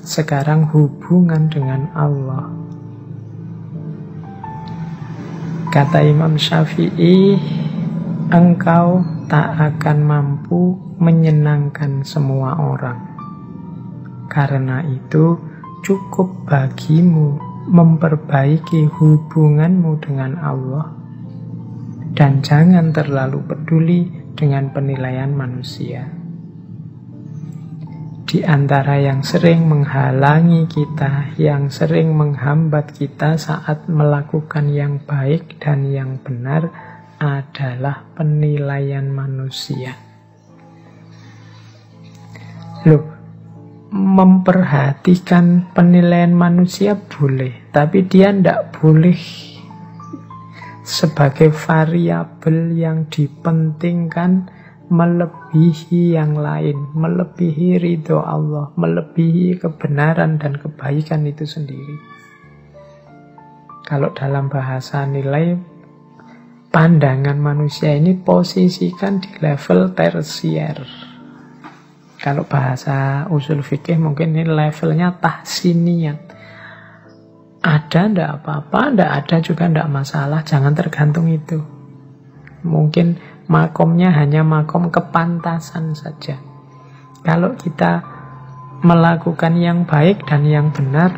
Sekarang hubungan dengan Allah. Kata Imam Syafi'i, engkau tak akan mampu menyenangkan semua orang. Karena itu, cukup bagimu memperbaiki hubunganmu dengan Allah, dan jangan terlalu peduli dengan penilaian manusia. Di antara yang sering menghalangi kita, yang sering menghambat kita saat melakukan yang baik dan yang benar adalah penilaian manusia. Loh, memperhatikan penilaian manusia boleh, tapi dia tidak boleh sebagai variabel yang dipentingkan melebihi yang lain, melebihi ridho Allah, melebihi kebenaran dan kebaikan itu sendiri. Kalau dalam bahasa nilai, pandangan manusia ini posisikan di level tersier. Kalau bahasa usul fikih mungkin ini levelnya tahsiniyat. Ada ndak apa-apa, ndak ada juga ndak masalah, jangan tergantung itu. Mungkin makomnya hanya makom kepantasan saja. Kalau kita melakukan yang baik dan yang benar,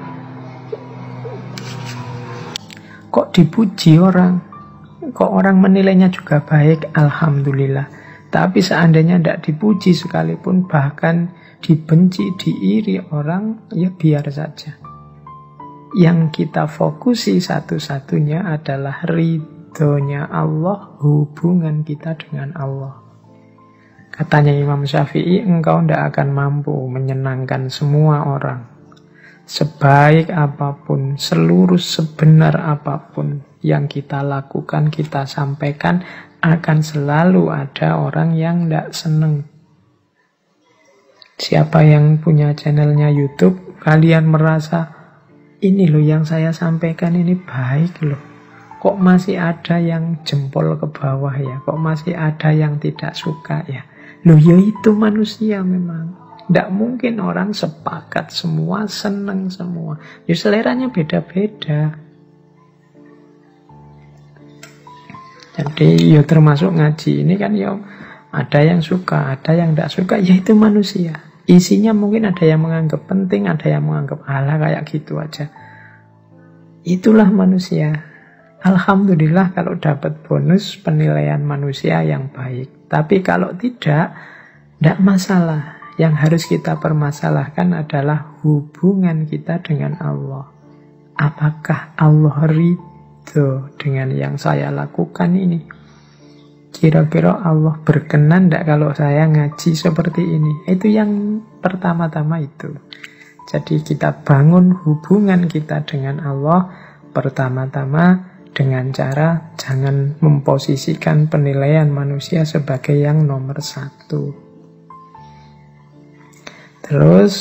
kok dipuji orang, kok orang menilainya juga baik, alhamdulillah. Tapi seandainya tidak dipuji sekalipun, bahkan dibenci, diiri orang, ya biar saja. Yang kita fokusi satu-satunya adalah ridho ridhonya Allah, hubungan kita dengan Allah. Katanya Imam Syafi'i, engkau tidak akan mampu menyenangkan semua orang. Sebaik apa pun, seluruh sebenar apa pun yang kita lakukan, kita sampaikan, akan selalu ada orang yang tidak senang. Siapa yang punya channelnya YouTube, kalian merasa, ini loh yang saya sampaikan ini baik loh kok masih ada yang jempol ke bawah ya, kok masih ada yang tidak suka ya. Loh ya itu manusia memang. Tidak mungkin orang sepakat semua, seneng semua. Ya seleranya beda-beda. Jadi ya termasuk ngaji ini kan ya ada yang suka, ada yang tidak suka, ya itu manusia. Isinya mungkin ada yang menganggap penting, ada yang menganggap ala kayak gitu aja. Itulah manusia. Alhamdulillah kalau dapat bonus penilaian manusia yang baik. Tapi kalau tidak, tidak masalah. Yang harus kita permasalahkan adalah hubungan kita dengan Allah. Apakah Allah ridho dengan yang saya lakukan ini? Kira-kira Allah berkenan tidak kalau saya ngaji seperti ini? Itu yang pertama-tama itu. Jadi kita bangun hubungan kita dengan Allah pertama-tama dengan cara jangan memposisikan penilaian manusia sebagai yang nomor satu. Terus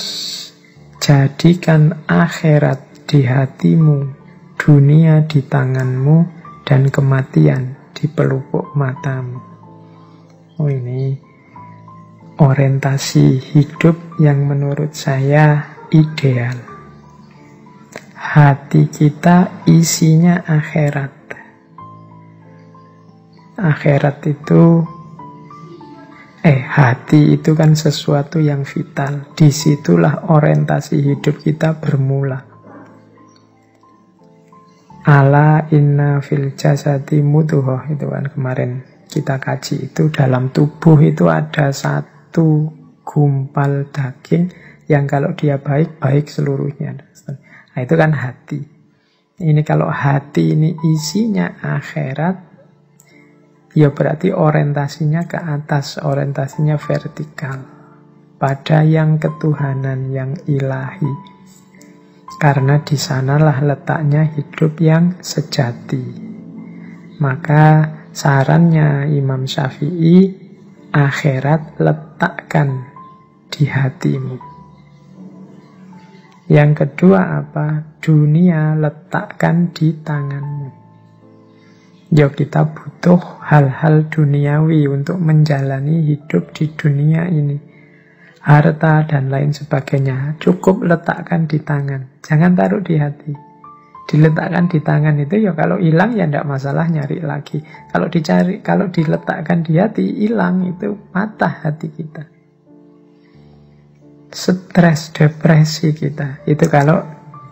jadikan akhirat di hatimu, dunia di tanganmu, dan kematian di pelupuk matamu. Oh ini orientasi hidup yang menurut saya ideal hati kita isinya akhirat. Akhirat itu eh hati itu kan sesuatu yang vital. Di situlah orientasi hidup kita bermula. Ala inna fil jasadi mutuhoh itu kan kemarin kita kaji itu dalam tubuh itu ada satu gumpal daging yang kalau dia baik baik seluruhnya. Nah itu kan hati. Ini kalau hati ini isinya akhirat, ya berarti orientasinya ke atas, orientasinya vertikal. Pada yang ketuhanan, yang ilahi. Karena di sanalah letaknya hidup yang sejati. Maka sarannya Imam Syafi'i, akhirat letakkan di hatimu. Yang kedua apa? Dunia letakkan di tanganmu. Ya kita butuh hal-hal duniawi untuk menjalani hidup di dunia ini. harta, dan lain sebagainya. Cukup letakkan di tangan, jangan taruh di hati. Diletakkan di tangan itu ya kalau hilang ya tidak masalah nyari lagi. Kalau dicari, kalau diletakkan di hati hilang itu patah hati kita. Stres, depresi kita itu kalau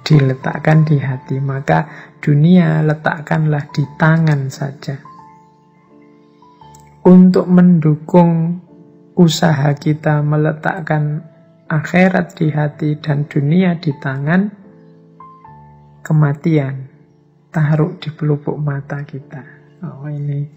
diletakkan di hati maka dunia letakkanlah di tangan saja. Untuk mendukung usaha kita meletakkan akhirat di hati dan dunia di tangan, kematian taruh di pelupuk mata kita. Oh ini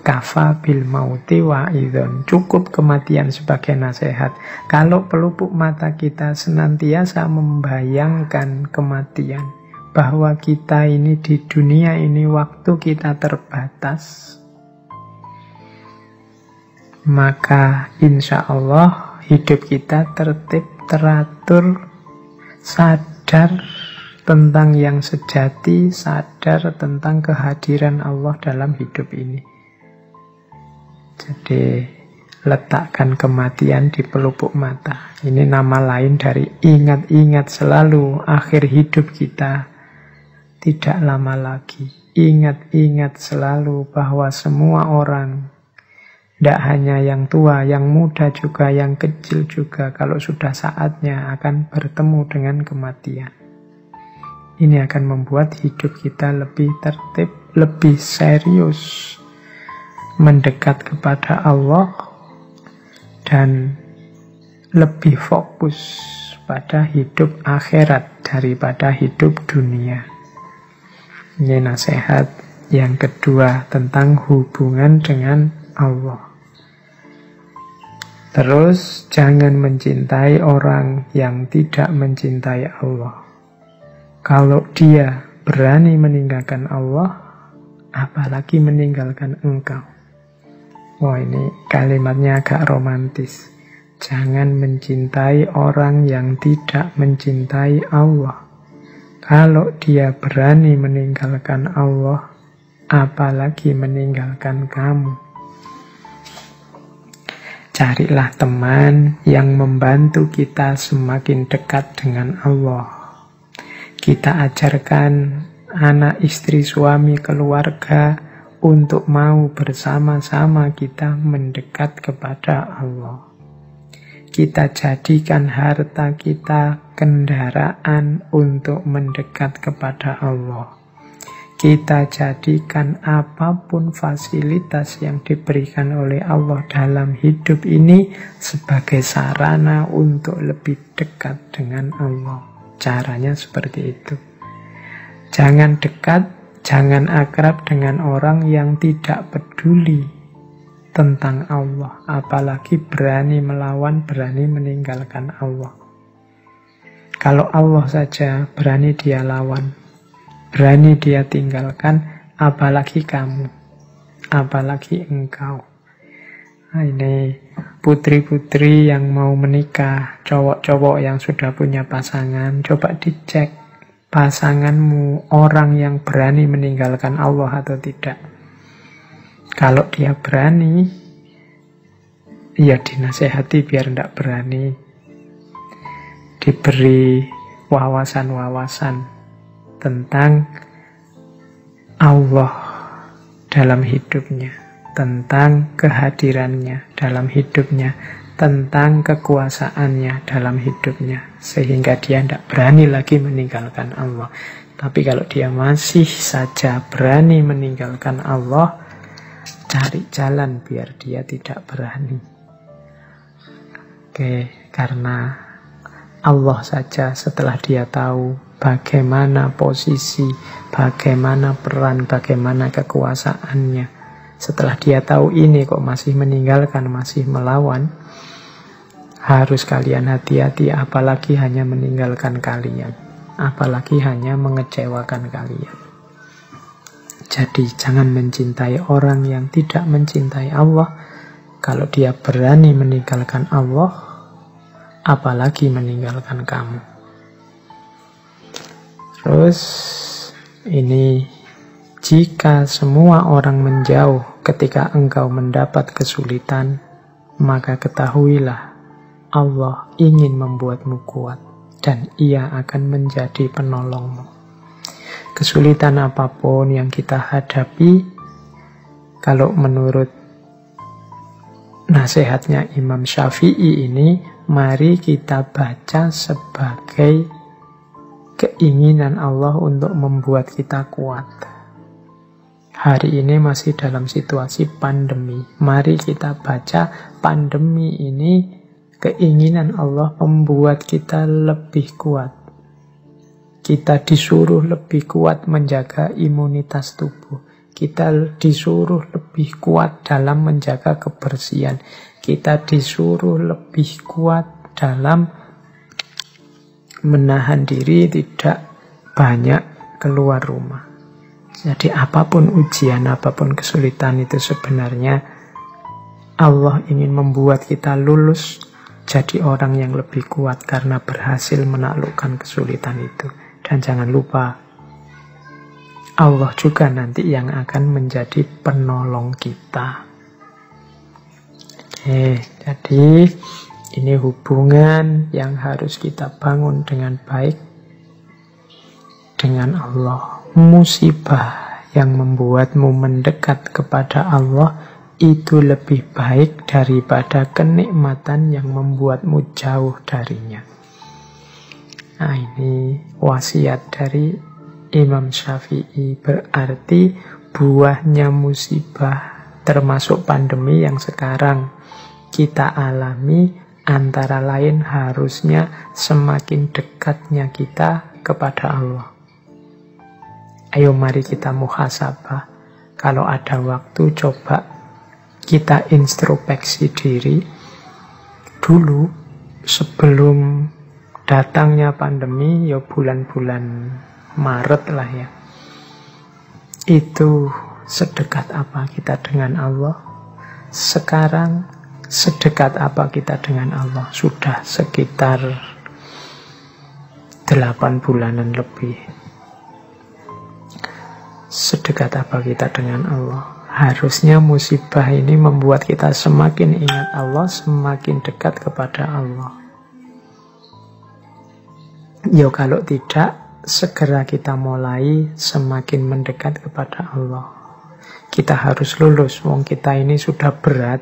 kafa bil mauti wa idon. Cukup kematian sebagai nasihat. Kalau pelupuk mata kita senantiasa membayangkan kematian, bahwa kita ini di dunia ini waktu kita terbatas, maka insya Allah hidup kita tertib, teratur, sadar tentang yang sejati, sadar tentang kehadiran Allah dalam hidup ini. Jadi letakkan kematian di pelupuk mata. Ini nama lain dari ingat-ingat selalu akhir hidup kita tidak lama lagi. Ingat-ingat selalu bahwa semua orang tidak hanya yang tua, yang muda juga, yang kecil juga. Kalau sudah saatnya akan bertemu dengan kematian. Ini akan membuat hidup kita lebih tertib, lebih serius. Mendekat kepada Allah. Dan lebih fokus pada hidup akhirat daripada hidup dunia. Ini nasihat yang kedua tentang hubungan dengan Allah. Terus jangan mencintai orang yang tidak mencintai Allah. Kalau dia berani meninggalkan Allah, apalagi meninggalkan engkau. Wah ini kalimatnya agak romantis. Jangan mencintai orang yang tidak mencintai Allah. Kalau dia berani meninggalkan Allah, apalagi meninggalkan kamu. Carilah teman yang membantu kita semakin dekat dengan Allah. Kita ajarkan anak, istri, suami, keluarga untuk mau bersama-sama kita mendekat kepada Allah. Kita jadikan harta kita kendaraan untuk mendekat kepada Allah kita jadikan apa pun fasilitas yang diberikan oleh Allah dalam hidup ini sebagai sarana untuk lebih dekat dengan Allah. Caranya seperti itu. Jangan dekat, jangan akrab dengan orang yang tidak peduli tentang Allah, apalagi berani melawan, berani meninggalkan Allah. Kalau Allah saja berani dia lawan, berani dia tinggalkan, apalagi kamu, apalagi engkau. Nah, ini putri-putri yang mau menikah, cowok-cowok yang sudah punya pasangan, coba dicek pasanganmu orang yang berani meninggalkan Allah atau tidak. Kalau dia berani, ya dinasehati biar tidak berani. Diberi wawasan-wawasan tentang Allah dalam hidupnya, tentang kehadirannya dalam hidupnya, tentang kekuasaannya dalam hidupnya, sehingga dia tidak berani lagi meninggalkan Allah. Tapi kalau dia masih saja berani meninggalkan Allah, cari jalan biar dia tidak berani. Oke, karena Allah saja setelah dia tahu bagaimana posisi, bagaimana peran, bagaimana kekuasaannya. Setelah dia tahu ini kok masih meninggalkan, masih melawan, harus kalian hati-hati apalagi hanya meninggalkan kalian, apalagi hanya mengecewakan kalian. Jadi jangan mencintai orang yang tidak mencintai Allah. Kalau dia berani meninggalkan Allah, apalagi meninggalkan kamu. Terus ini jika semua orang menjauh ketika engkau mendapat kesulitan, maka ketahuilah Allah ingin membuatmu kuat dan ia akan menjadi penolongmu. Kesulitan apa pun yang kita hadapi, kalau menurut nasihatnya Imam Syafi'i ini, mari kita baca sebagai keinginan Allah untuk membuat kita kuat. Hari ini masih dalam situasi pandemi. Mari kita baca pandemi ini keinginan Allah membuat kita lebih kuat. Kita disuruh lebih kuat menjaga imunitas tubuh. Kita disuruh lebih kuat dalam menjaga kebersihan. Kita disuruh lebih kuat dalam menahan diri tidak banyak keluar rumah. Jadi apa pun ujian, apa pun kesulitan itu sebenarnya Allah ingin membuat kita lulus jadi orang yang lebih kuat karena berhasil menaklukkan kesulitan itu. Dan jangan lupa, Allah juga nanti yang akan menjadi penolong kita. Oke, jadi ini hubungan yang harus kita bangun dengan baik dengan Allah. Musibah yang membuatmu mendekat kepada Allah itu lebih baik daripada kenikmatan yang membuatmu jauh darinya. Nah ini wasiat dari Imam Syafi'i berarti buahnya musibah termasuk pandemi yang sekarang kita alami antara lain harusnya semakin dekatnya kita kepada Allah. Ayo mari kita muhasabah. Kalau ada waktu coba kita introspeksi diri. Dulu sebelum datangnya pandemi ya bulan-bulan Maret lah ya. Itu sedekat apa kita dengan Allah? Sekarang sedekat apa kita dengan Allah? Sudah sekitar delapan bulanan lebih sedekat apa kita dengan Allah Harusnya musibah ini membuat kita semakin ingat Allah, semakin dekat kepada Allah. Yo kalau tidak, segera kita mulai semakin mendekat kepada Allah. Kita harus lulus, wong kita ini sudah berat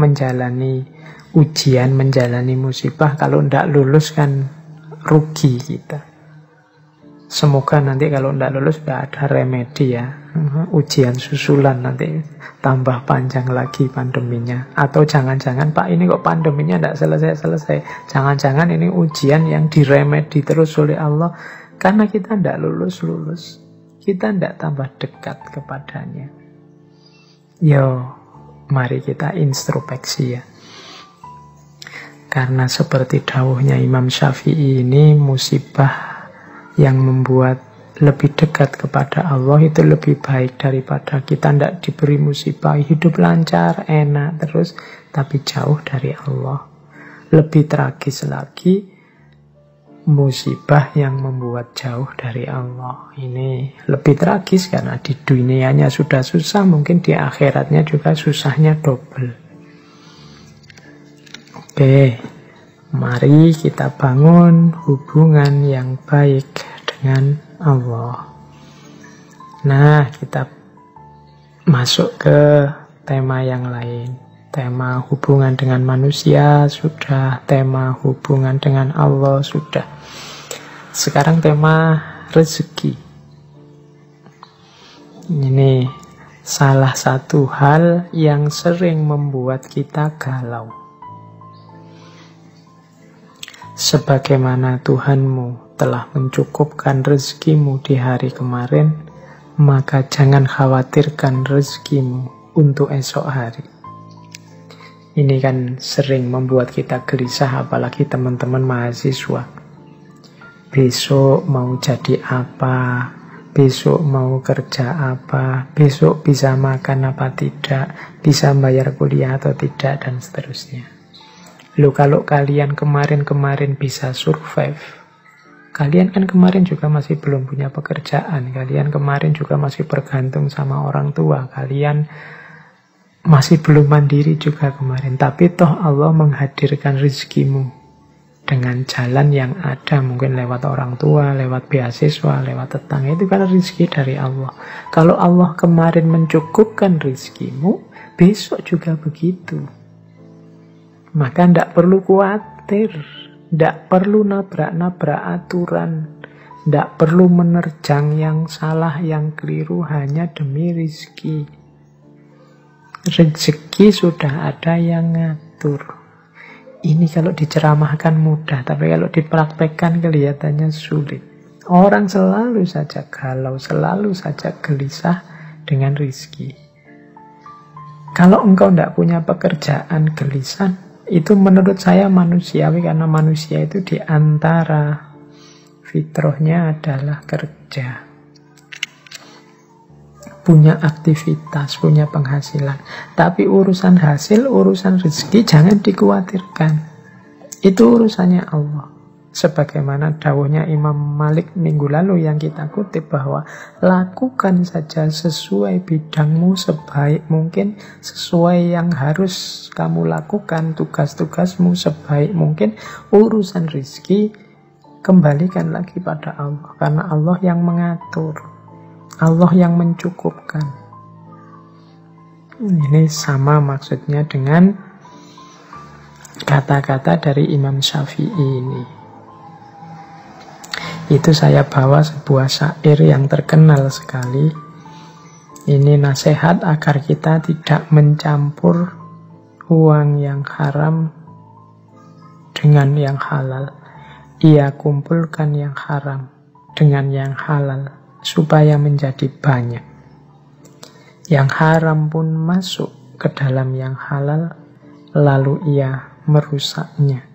menjalani ujian, menjalani musibah. Kalau tidak lulus kan rugi kita. Semoga nanti kalau tidak lulus tidak ada remedi ya. Ujian susulan nanti tambah panjang lagi pandeminya. Atau jangan-jangan Pak ini kok pandeminya tidak selesai-selesai. Jangan-jangan ini ujian yang diremedi terus oleh Allah. Karena kita tidak lulus-lulus. Kita tidak tambah dekat kepadanya. Yo, mari kita introspeksi ya. Karena seperti dawuhnya Imam Syafi'i ini musibah yang membuat lebih dekat kepada Allah itu lebih baik daripada kita tidak diberi musibah, hidup lancar, enak terus, tapi jauh dari Allah. Lebih tragis lagi, musibah yang membuat jauh dari Allah. Ini lebih tragis karena di dunianya sudah susah, mungkin di akhiratnya juga susahnya double. Oke, mari kita bangun hubungan yang baik dengan Allah. Nah, kita masuk ke tema yang lain. Tema hubungan dengan manusia sudah, tema hubungan dengan Allah sudah. Sekarang tema rezeki. Ini salah satu hal yang sering membuat kita galau. Sebagaimana Tuhanmu telah mencukupkan rezekimu di hari kemarin, maka jangan khawatirkan rezekimu untuk esok hari. Ini kan sering membuat kita gelisah, apalagi teman-teman mahasiswa. Besok mau jadi apa, besok mau kerja apa, besok bisa makan apa tidak, bisa bayar kuliah atau tidak, dan seterusnya. Lu kalau kalian kemarin-kemarin bisa survive, Kalian kan kemarin juga masih belum punya pekerjaan, kalian kemarin juga masih bergantung sama orang tua, kalian masih belum mandiri juga kemarin. Tapi toh Allah menghadirkan rizkimu dengan jalan yang ada. Mungkin lewat orang tua, lewat beasiswa, lewat tetangga. Itu kan rizki dari Allah. Kalau Allah kemarin mencukupkan rizkimu, besok juga begitu. Maka tidak perlu khawatir. Tidak perlu nabrak-nabrak aturan. Tidak perlu menerjang yang salah, yang keliru hanya demi rizki rezeki sudah ada yang ngatur. Ini kalau diceramahkan mudah, tapi kalau dipraktekkan kelihatannya sulit. Orang selalu saja galau, selalu saja gelisah dengan rizki. Kalau engkau tidak punya pekerjaan gelisah, itu menurut saya manusiawi karena manusia itu di antara fitrahnya adalah kerja punya aktivitas, punya penghasilan. Tapi urusan hasil, urusan rezeki jangan dikhawatirkan. Itu urusannya Allah. Sebagaimana dawuhnya Imam Malik minggu lalu yang kita kutip bahwa lakukan saja sesuai bidangmu sebaik mungkin, sesuai yang harus kamu lakukan, tugas-tugasmu sebaik mungkin, urusan rizki kembalikan lagi pada Allah. Karena Allah yang mengatur. Allah yang mencukupkan. Ini sama maksudnya dengan kata-kata dari Imam Syafi'i ini. Itu saya bawa sebuah syair yang terkenal sekali. Ini nasihat agar kita tidak mencampur uang yang haram dengan yang halal. Ia kumpulkan yang haram dengan yang halal supaya menjadi banyak. Yang haram pun masuk ke dalam yang halal, lalu ia merusaknya.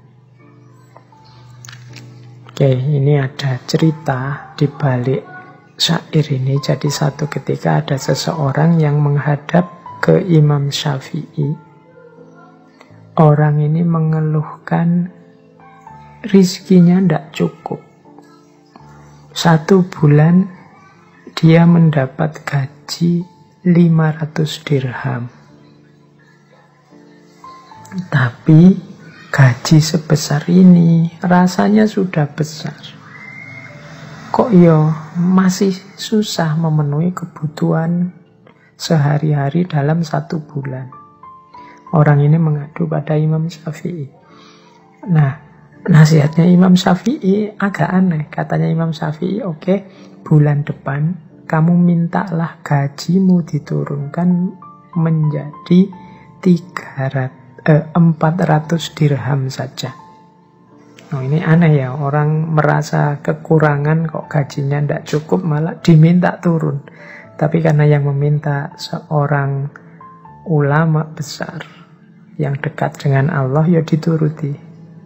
Oke, ini ada cerita di balik syair ini. Jadi satu ketika ada seseorang yang menghadap ke Imam Syafi'i. Orang ini mengeluhkan rizkinya tidak cukup. Satu bulan dia mendapat gaji 500 dirham. Tapi gaji sebesar ini rasanya sudah besar. Kok yo masih susah memenuhi kebutuhan sehari-hari dalam satu bulan. Orang ini mengadu pada Imam Syafi'i. Nah, nasihatnya Imam Syafi'i agak aneh. Katanya Imam Syafi'i, oke, okay, bulan depan kamu mintalah gajimu diturunkan menjadi 300, eh, 400 dirham saja. Nah ini aneh ya, orang merasa kekurangan kok gajinya tidak cukup malah diminta turun. Tapi karena yang meminta seorang ulama besar yang dekat dengan Allah ya dituruti.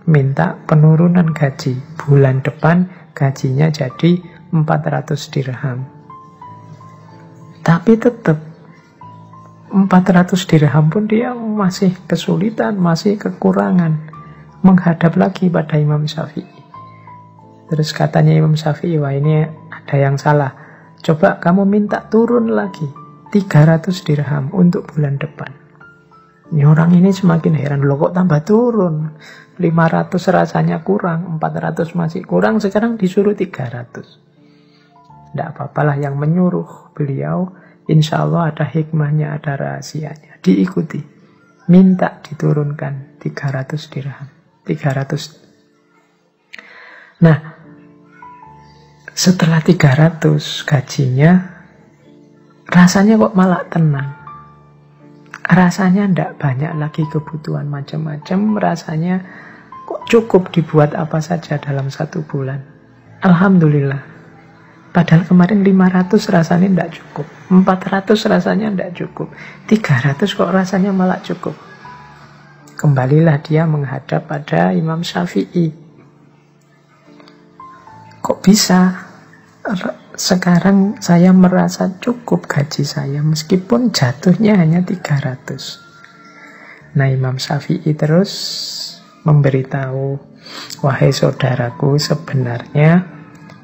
Minta penurunan gaji. Bulan depan gajinya jadi 400 dirham. Tapi tetap 400 dirham pun dia masih kesulitan, masih kekurangan menghadap lagi pada Imam Syafi'i. Terus katanya Imam Syafi'i, wah ini ada yang salah. Coba kamu minta turun lagi 300 dirham untuk bulan depan. Ini orang ini semakin heran, loh kok tambah turun? 500 rasanya kurang, 400 masih kurang, sekarang disuruh 300. Tidak apa-apalah yang menyuruh beliau, insya Allah ada hikmahnya, ada rahasianya. Diikuti. Minta diturunkan 300 dirham. 300. Nah, setelah 300 gajinya, rasanya kok malah tenang. Rasanya tidak banyak lagi kebutuhan macam-macam, rasanya kok cukup dibuat apa saja dalam satu bulan. Alhamdulillah. Padahal kemarin 500 rasanya tidak cukup. 400 rasanya tidak cukup. 300 kok rasanya malah cukup. Kembalilah dia menghadap pada Imam Syafi'i. Kok bisa sekarang saya merasa cukup gaji saya meskipun jatuhnya hanya 300. Nah Imam Syafi'i terus memberitahu, wahai saudaraku sebenarnya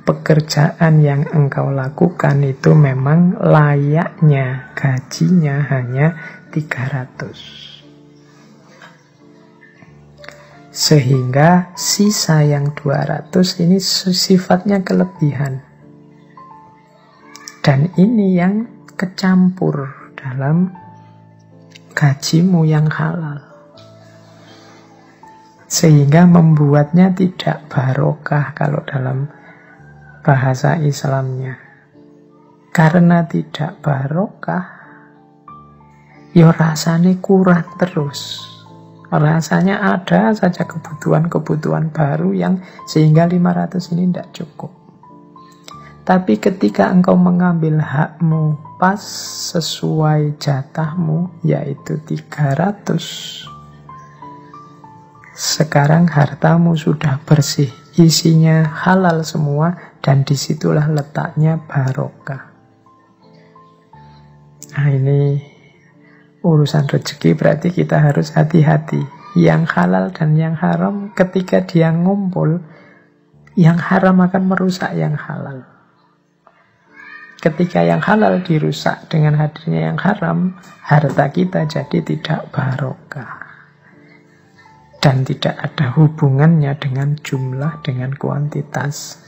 pekerjaan yang engkau lakukan itu memang layaknya gajinya hanya 300. Sehingga sisa yang 200 ini sifatnya kelebihan. Dan ini yang kecampur dalam gajimu yang halal. Sehingga membuatnya tidak barokah kalau dalam bahasa Islamnya. Karena tidak barokah, ya rasanya kurang terus. Rasanya ada saja kebutuhan-kebutuhan baru yang sehingga 500 ini tidak cukup. Tapi ketika engkau mengambil hakmu pas sesuai jatahmu, yaitu 300, sekarang hartamu sudah bersih, isinya halal semua, dan di situlah letaknya barokah. Nah ini urusan rezeki berarti kita harus hati-hati. Yang halal dan yang haram ketika dia ngumpul, yang haram akan merusak yang halal. Ketika yang halal dirusak dengan hadirnya yang haram, harta kita jadi tidak barokah. Dan tidak ada hubungannya dengan jumlah, dengan kuantitas.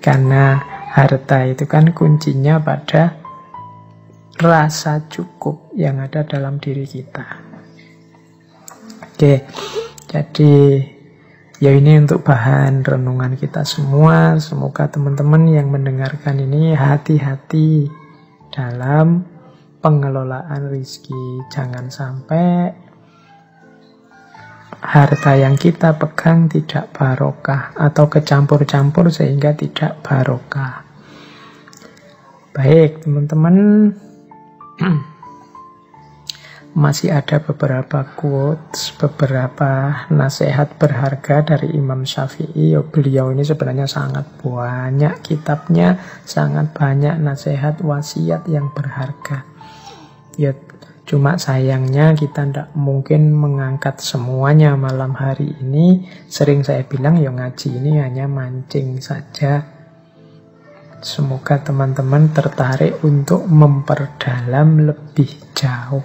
Karena harta itu kan kuncinya pada rasa cukup yang ada dalam diri kita. Oke, jadi ya ini untuk bahan renungan kita semua. Semoga teman-teman yang mendengarkan ini hati-hati dalam pengelolaan rizki. Jangan sampai harta yang kita pegang tidak barokah atau kecampur-campur sehingga tidak barokah. Baik, teman-teman, masih ada beberapa quotes, beberapa nasihat berharga dari Imam Syafi'i. Ya, beliau ini sebenarnya sangat banyak kitabnya, sangat banyak nasihat wasiat yang berharga. Ya, cuma sayangnya kita tidak mungkin mengangkat semuanya malam hari ini. Sering saya bilang, ya ngaji ini hanya mancing saja Semoga teman-teman tertarik untuk memperdalam lebih jauh.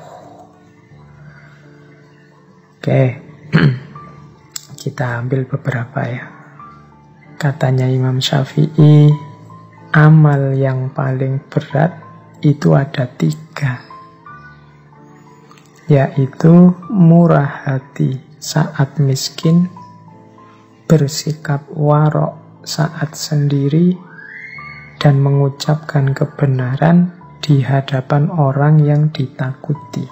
Oke, kita ambil beberapa ya. Katanya Imam Syafi'i, amal yang paling berat itu ada tiga. Yaitu murah hati saat miskin, bersikap warok saat sendiri, dan mengucapkan kebenaran di hadapan orang yang ditakuti.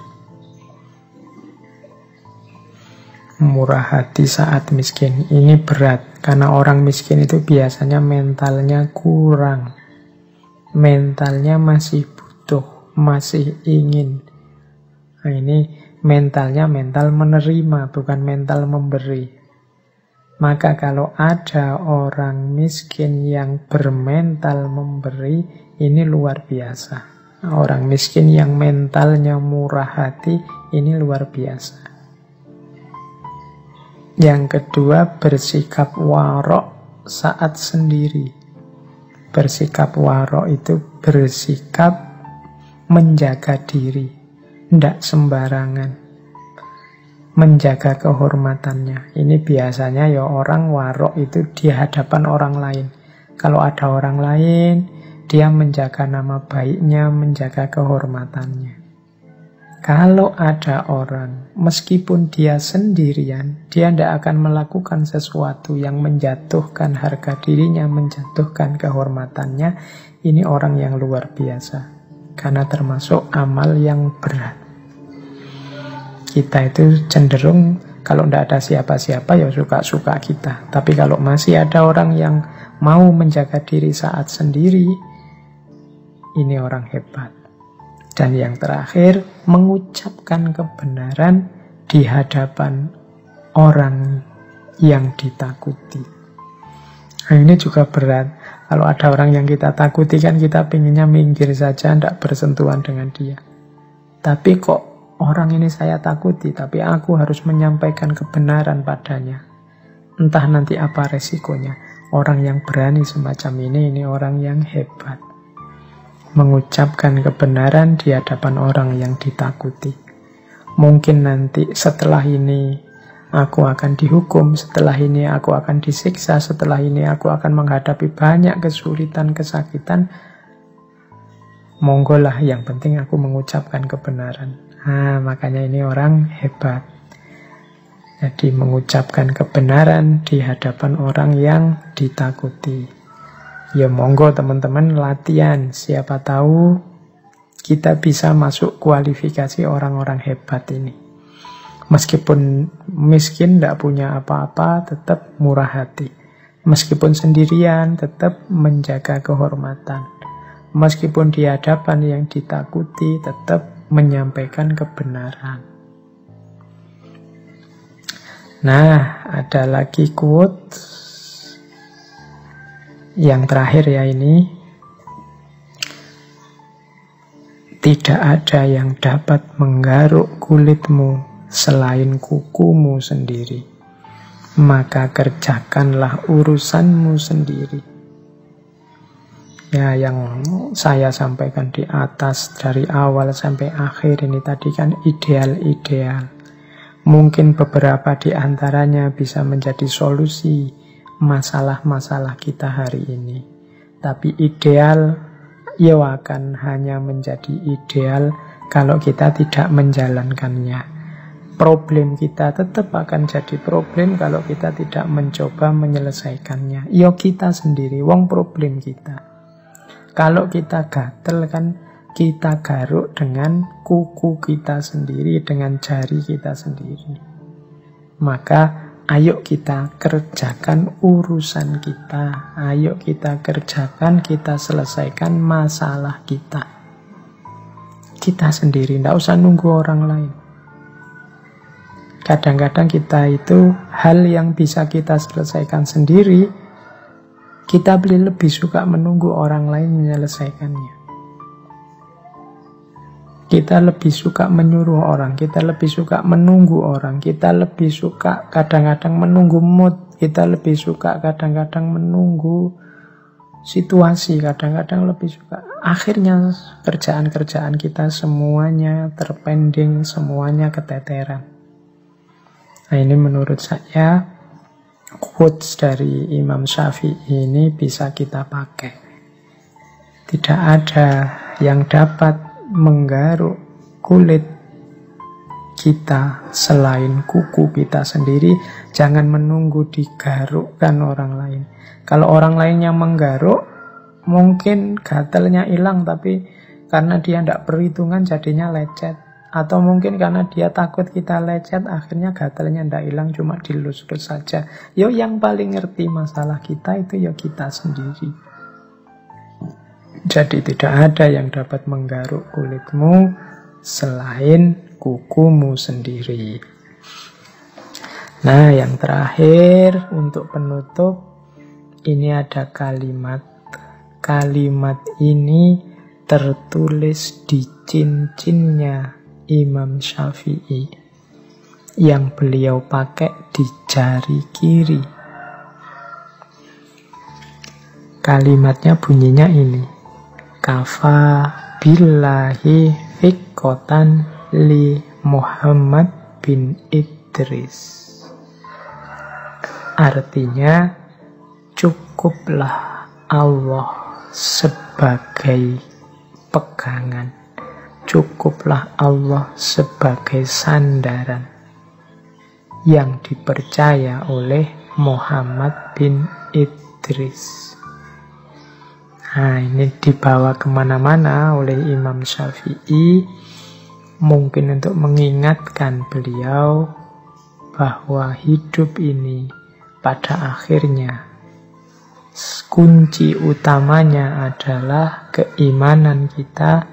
Murah hati saat miskin ini berat karena orang miskin itu biasanya mentalnya kurang, mentalnya masih butuh, masih ingin. Nah, ini mentalnya mental menerima, bukan mental memberi. Maka kalau ada orang miskin yang bermental memberi, ini luar biasa. Orang miskin yang mentalnya murah hati, ini luar biasa. Yang kedua, bersikap warok saat sendiri. Bersikap warok itu bersikap menjaga diri, tidak sembarangan menjaga kehormatannya. Ini biasanya ya orang warok itu di hadapan orang lain. Kalau ada orang lain, dia menjaga nama baiknya, menjaga kehormatannya. Kalau ada orang, meskipun dia sendirian, dia tidak akan melakukan sesuatu yang menjatuhkan harga dirinya, menjatuhkan kehormatannya. Ini orang yang luar biasa, karena termasuk amal yang berat kita itu cenderung kalau tidak ada siapa-siapa ya suka-suka kita. Tapi kalau masih ada orang yang mau menjaga diri saat sendiri, ini orang hebat. Dan yang terakhir, mengucapkan kebenaran di hadapan orang yang ditakuti. Nah, ini juga berat. Kalau ada orang yang kita takuti kan kita pinginnya minggir saja, tidak bersentuhan dengan dia. Tapi kok Orang ini saya takuti, tapi aku harus menyampaikan kebenaran padanya. Entah nanti apa resikonya. Orang yang berani semacam ini, ini orang yang hebat. Mengucapkan kebenaran di hadapan orang yang ditakuti. Mungkin nanti setelah ini aku akan dihukum, setelah ini aku akan disiksa, setelah ini aku akan menghadapi banyak kesulitan, kesakitan. Monggo lah, yang penting aku mengucapkan kebenaran. Nah, makanya ini orang hebat. Jadi mengucapkan kebenaran di hadapan orang yang ditakuti. Ya monggo teman-teman latihan, siapa tahu kita bisa masuk kualifikasi orang-orang hebat ini. Meskipun miskin, tidak punya apa-apa, tetap murah hati. Meskipun sendirian, tetap menjaga kehormatan. Meskipun di hadapan yang ditakuti, tetap menyampaikan kebenaran. Nah, ada lagi quote yang terakhir ya ini. Tidak ada yang dapat menggaruk kulitmu selain kukumu sendiri. Maka kerjakanlah urusanmu sendiri. Ya, yang saya sampaikan di atas dari awal sampai akhir ini tadi kan ideal-ideal. Mungkin beberapa di antaranya bisa menjadi solusi masalah-masalah kita hari ini. Tapi ideal ia akan hanya menjadi ideal kalau kita tidak menjalankannya. Problem kita tetap akan jadi problem kalau kita tidak mencoba menyelesaikannya. Yo kita sendiri, wong problem kita. Kalau kita gatel kan kita garuk dengan kuku kita sendiri, dengan jari kita sendiri. Maka Ayo kita kerjakan urusan kita. Ayo kita kerjakan, kita selesaikan masalah kita. Kita sendiri, tidak usah nunggu orang lain. Kadang-kadang kita itu hal yang bisa kita selesaikan sendiri, kita lebih suka menunggu orang lain menyelesaikannya. Kita lebih suka menyuruh orang, kita lebih suka menunggu orang, kita lebih suka kadang-kadang menunggu mood, kita lebih suka kadang-kadang menunggu situasi, kadang-kadang lebih suka. Akhirnya kerjaan-kerjaan kita semuanya terpending, semuanya keteteran. Nah ini menurut saya quotes dari Imam Syafi'i ini bisa kita pakai. Tidak ada yang dapat menggaruk kulit kita selain kuku kita sendiri, jangan menunggu digarukkan orang lain. Kalau orang lain yang menggaruk, mungkin gatelnya hilang, tapi karena dia tidak perhitungan jadinya lecet. Atau mungkin karena dia takut kita lecet, akhirnya gatelnya tidak hilang, cuma dilus-lus saja. Yo yang paling ngerti masalah kita itu ya kita sendiri. Jadi tidak ada yang dapat menggaruk kulitmu selain kukumu sendiri. Nah, yang terakhir untuk penutup ini ada kalimat. Kalimat ini tertulis di cincinnya Imam Syafi'i yang beliau pakai di jari kiri. Kalimatnya bunyinya ini kafa billahi fikotan li Muhammad bin Idris. Artinya cukuplah Allah sebagai pegangan. Cukuplah Allah sebagai sandaran yang dipercaya oleh Muhammad bin Idris. Nah ini dibawa ke mana-mana oleh Imam Syafi'i mungkin untuk mengingatkan beliau bahwa hidup ini pada akhirnya kunci utamanya adalah keimanan kita,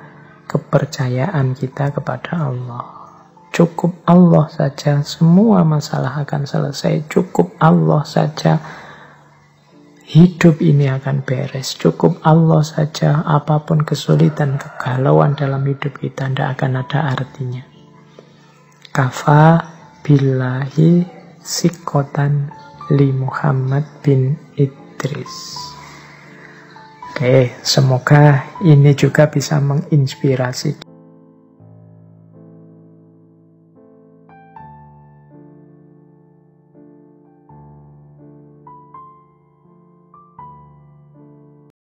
kepercayaan kita kepada Allah. Cukup Allah saja, semua masalah akan selesai. Cukup Allah saja, hidup ini akan beres. Cukup Allah saja, apa pun kesulitan, kegalauan dalam hidup kita tidak akan ada artinya. Kafa billahi sikotan li Muhammad bin Idris. Oke, semoga ini juga bisa menginspirasi